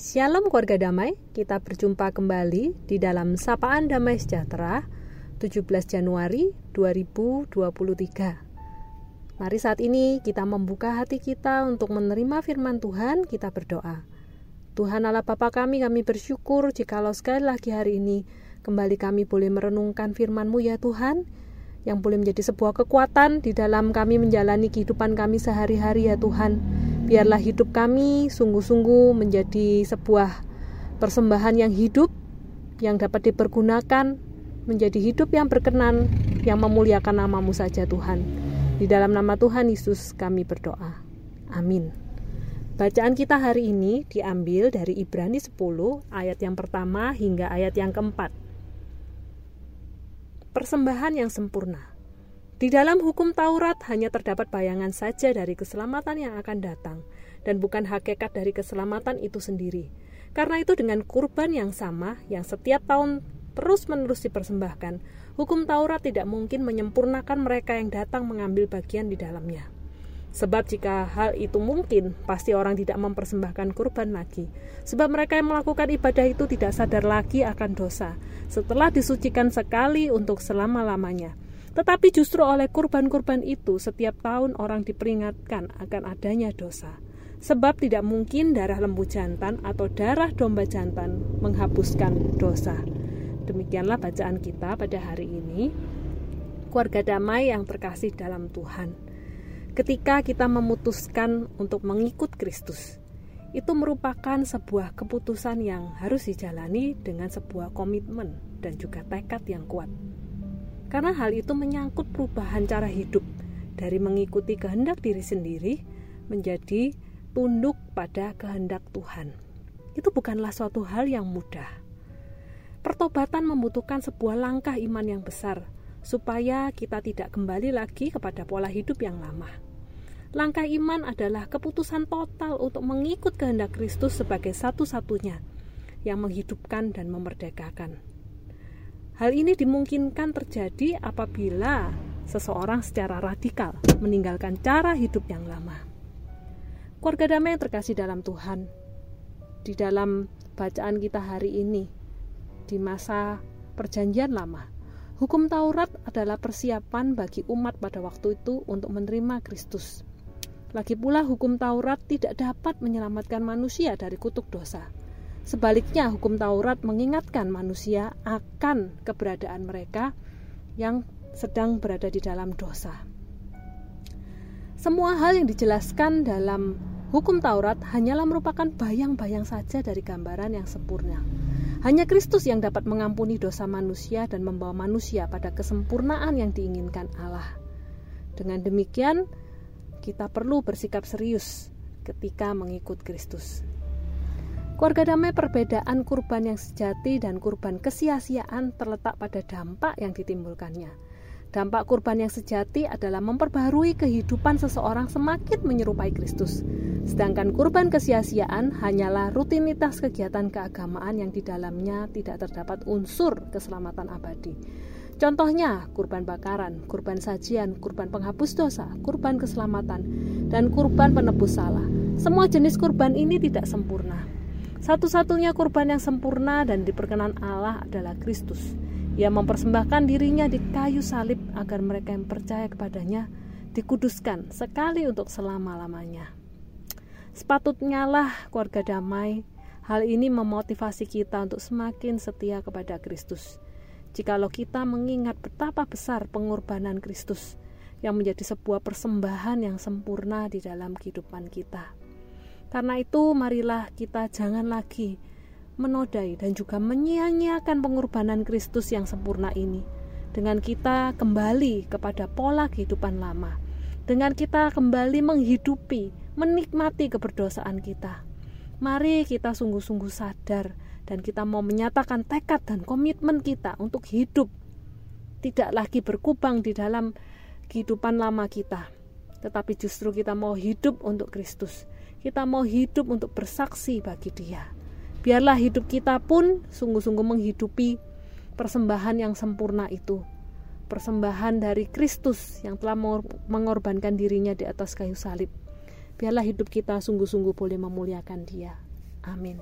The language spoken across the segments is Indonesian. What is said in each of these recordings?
Shalom keluarga damai, kita berjumpa kembali di dalam Sapaan Damai Sejahtera 17 Januari 2023. Mari saat ini kita membuka hati kita untuk menerima firman Tuhan, kita berdoa. Tuhan Allah Bapa kami, kami bersyukur jikalau sekali lagi hari ini kembali kami boleh merenungkan firman-Mu ya Tuhan, yang boleh menjadi sebuah kekuatan di dalam kami menjalani kehidupan kami sehari-hari ya Tuhan Biarlah hidup kami sungguh-sungguh menjadi sebuah persembahan yang hidup, yang dapat dipergunakan menjadi hidup yang berkenan, yang memuliakan namamu saja Tuhan. Di dalam nama Tuhan Yesus kami berdoa. Amin. Bacaan kita hari ini diambil dari Ibrani 10 ayat yang pertama hingga ayat yang keempat. Persembahan yang sempurna. Di dalam hukum Taurat hanya terdapat bayangan saja dari keselamatan yang akan datang, dan bukan hakikat dari keselamatan itu sendiri. Karena itu dengan kurban yang sama, yang setiap tahun terus-menerus dipersembahkan, hukum Taurat tidak mungkin menyempurnakan mereka yang datang mengambil bagian di dalamnya. Sebab jika hal itu mungkin, pasti orang tidak mempersembahkan kurban lagi. Sebab mereka yang melakukan ibadah itu tidak sadar lagi akan dosa, setelah disucikan sekali untuk selama-lamanya tetapi justru oleh kurban-kurban itu setiap tahun orang diperingatkan akan adanya dosa. Sebab tidak mungkin darah lembu jantan atau darah domba jantan menghapuskan dosa. Demikianlah bacaan kita pada hari ini. Keluarga damai yang terkasih dalam Tuhan. Ketika kita memutuskan untuk mengikut Kristus, itu merupakan sebuah keputusan yang harus dijalani dengan sebuah komitmen dan juga tekad yang kuat karena hal itu menyangkut perubahan cara hidup dari mengikuti kehendak diri sendiri menjadi tunduk pada kehendak Tuhan. Itu bukanlah suatu hal yang mudah. Pertobatan membutuhkan sebuah langkah iman yang besar supaya kita tidak kembali lagi kepada pola hidup yang lama. Langkah iman adalah keputusan total untuk mengikut kehendak Kristus sebagai satu-satunya yang menghidupkan dan memerdekakan. Hal ini dimungkinkan terjadi apabila seseorang secara radikal meninggalkan cara hidup yang lama. Keluarga damai yang terkasih dalam Tuhan, di dalam bacaan kita hari ini, di masa Perjanjian Lama, hukum Taurat adalah persiapan bagi umat pada waktu itu untuk menerima Kristus. Lagi pula, hukum Taurat tidak dapat menyelamatkan manusia dari kutuk dosa Sebaliknya, hukum Taurat mengingatkan manusia akan keberadaan mereka yang sedang berada di dalam dosa. Semua hal yang dijelaskan dalam hukum Taurat hanyalah merupakan bayang-bayang saja dari gambaran yang sempurna. Hanya Kristus yang dapat mengampuni dosa manusia dan membawa manusia pada kesempurnaan yang diinginkan Allah. Dengan demikian, kita perlu bersikap serius ketika mengikut Kristus. Keluarga damai perbedaan kurban yang sejati dan kurban kesia-siaan terletak pada dampak yang ditimbulkannya. Dampak kurban yang sejati adalah memperbaharui kehidupan seseorang semakin menyerupai Kristus. Sedangkan kurban kesia-siaan hanyalah rutinitas kegiatan keagamaan yang di dalamnya tidak terdapat unsur keselamatan abadi. Contohnya, kurban bakaran, kurban sajian, kurban penghapus dosa, kurban keselamatan, dan kurban penebus salah. Semua jenis kurban ini tidak sempurna. Satu-satunya kurban yang sempurna dan diperkenan Allah adalah Kristus. Ia mempersembahkan dirinya di kayu salib agar mereka yang percaya kepadanya dikuduskan sekali untuk selama-lamanya. Sepatutnya lah keluarga damai, hal ini memotivasi kita untuk semakin setia kepada Kristus. Jikalau kita mengingat betapa besar pengorbanan Kristus yang menjadi sebuah persembahan yang sempurna di dalam kehidupan kita. Karena itu, marilah kita jangan lagi menodai dan juga menyia-nyiakan pengorbanan Kristus yang sempurna ini. Dengan kita kembali kepada pola kehidupan lama, dengan kita kembali menghidupi, menikmati keberdosaan kita. Mari kita sungguh-sungguh sadar dan kita mau menyatakan tekad dan komitmen kita untuk hidup tidak lagi berkubang di dalam kehidupan lama kita, tetapi justru kita mau hidup untuk Kristus kita mau hidup untuk bersaksi bagi Dia. Biarlah hidup kita pun sungguh-sungguh menghidupi persembahan yang sempurna itu. Persembahan dari Kristus yang telah mengorbankan dirinya di atas kayu salib. Biarlah hidup kita sungguh-sungguh boleh memuliakan Dia. Amin.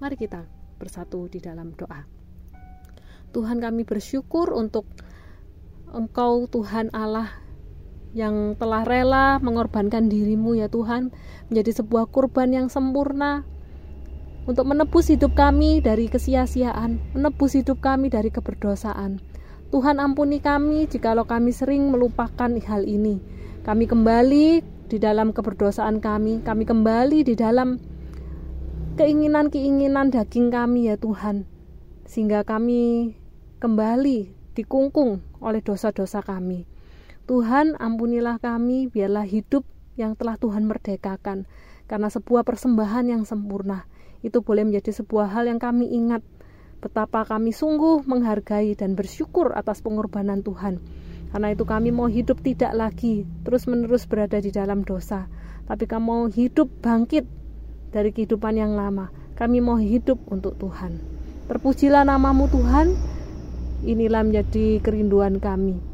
Mari kita bersatu di dalam doa. Tuhan kami bersyukur untuk Engkau Tuhan Allah yang telah rela mengorbankan dirimu ya Tuhan menjadi sebuah kurban yang sempurna untuk menebus hidup kami dari kesia-siaan, menebus hidup kami dari keberdosaan. Tuhan ampuni kami jikalau kami sering melupakan hal ini. Kami kembali di dalam keberdosaan kami, kami kembali di dalam keinginan-keinginan daging kami ya Tuhan. Sehingga kami kembali dikungkung oleh dosa-dosa kami. Tuhan ampunilah kami, biarlah hidup yang telah Tuhan merdekakan. Karena sebuah persembahan yang sempurna, itu boleh menjadi sebuah hal yang kami ingat betapa kami sungguh menghargai dan bersyukur atas pengorbanan Tuhan. Karena itu kami mau hidup tidak lagi terus-menerus berada di dalam dosa, tapi kami mau hidup bangkit dari kehidupan yang lama. Kami mau hidup untuk Tuhan. Terpujilah namamu Tuhan. Inilah menjadi kerinduan kami.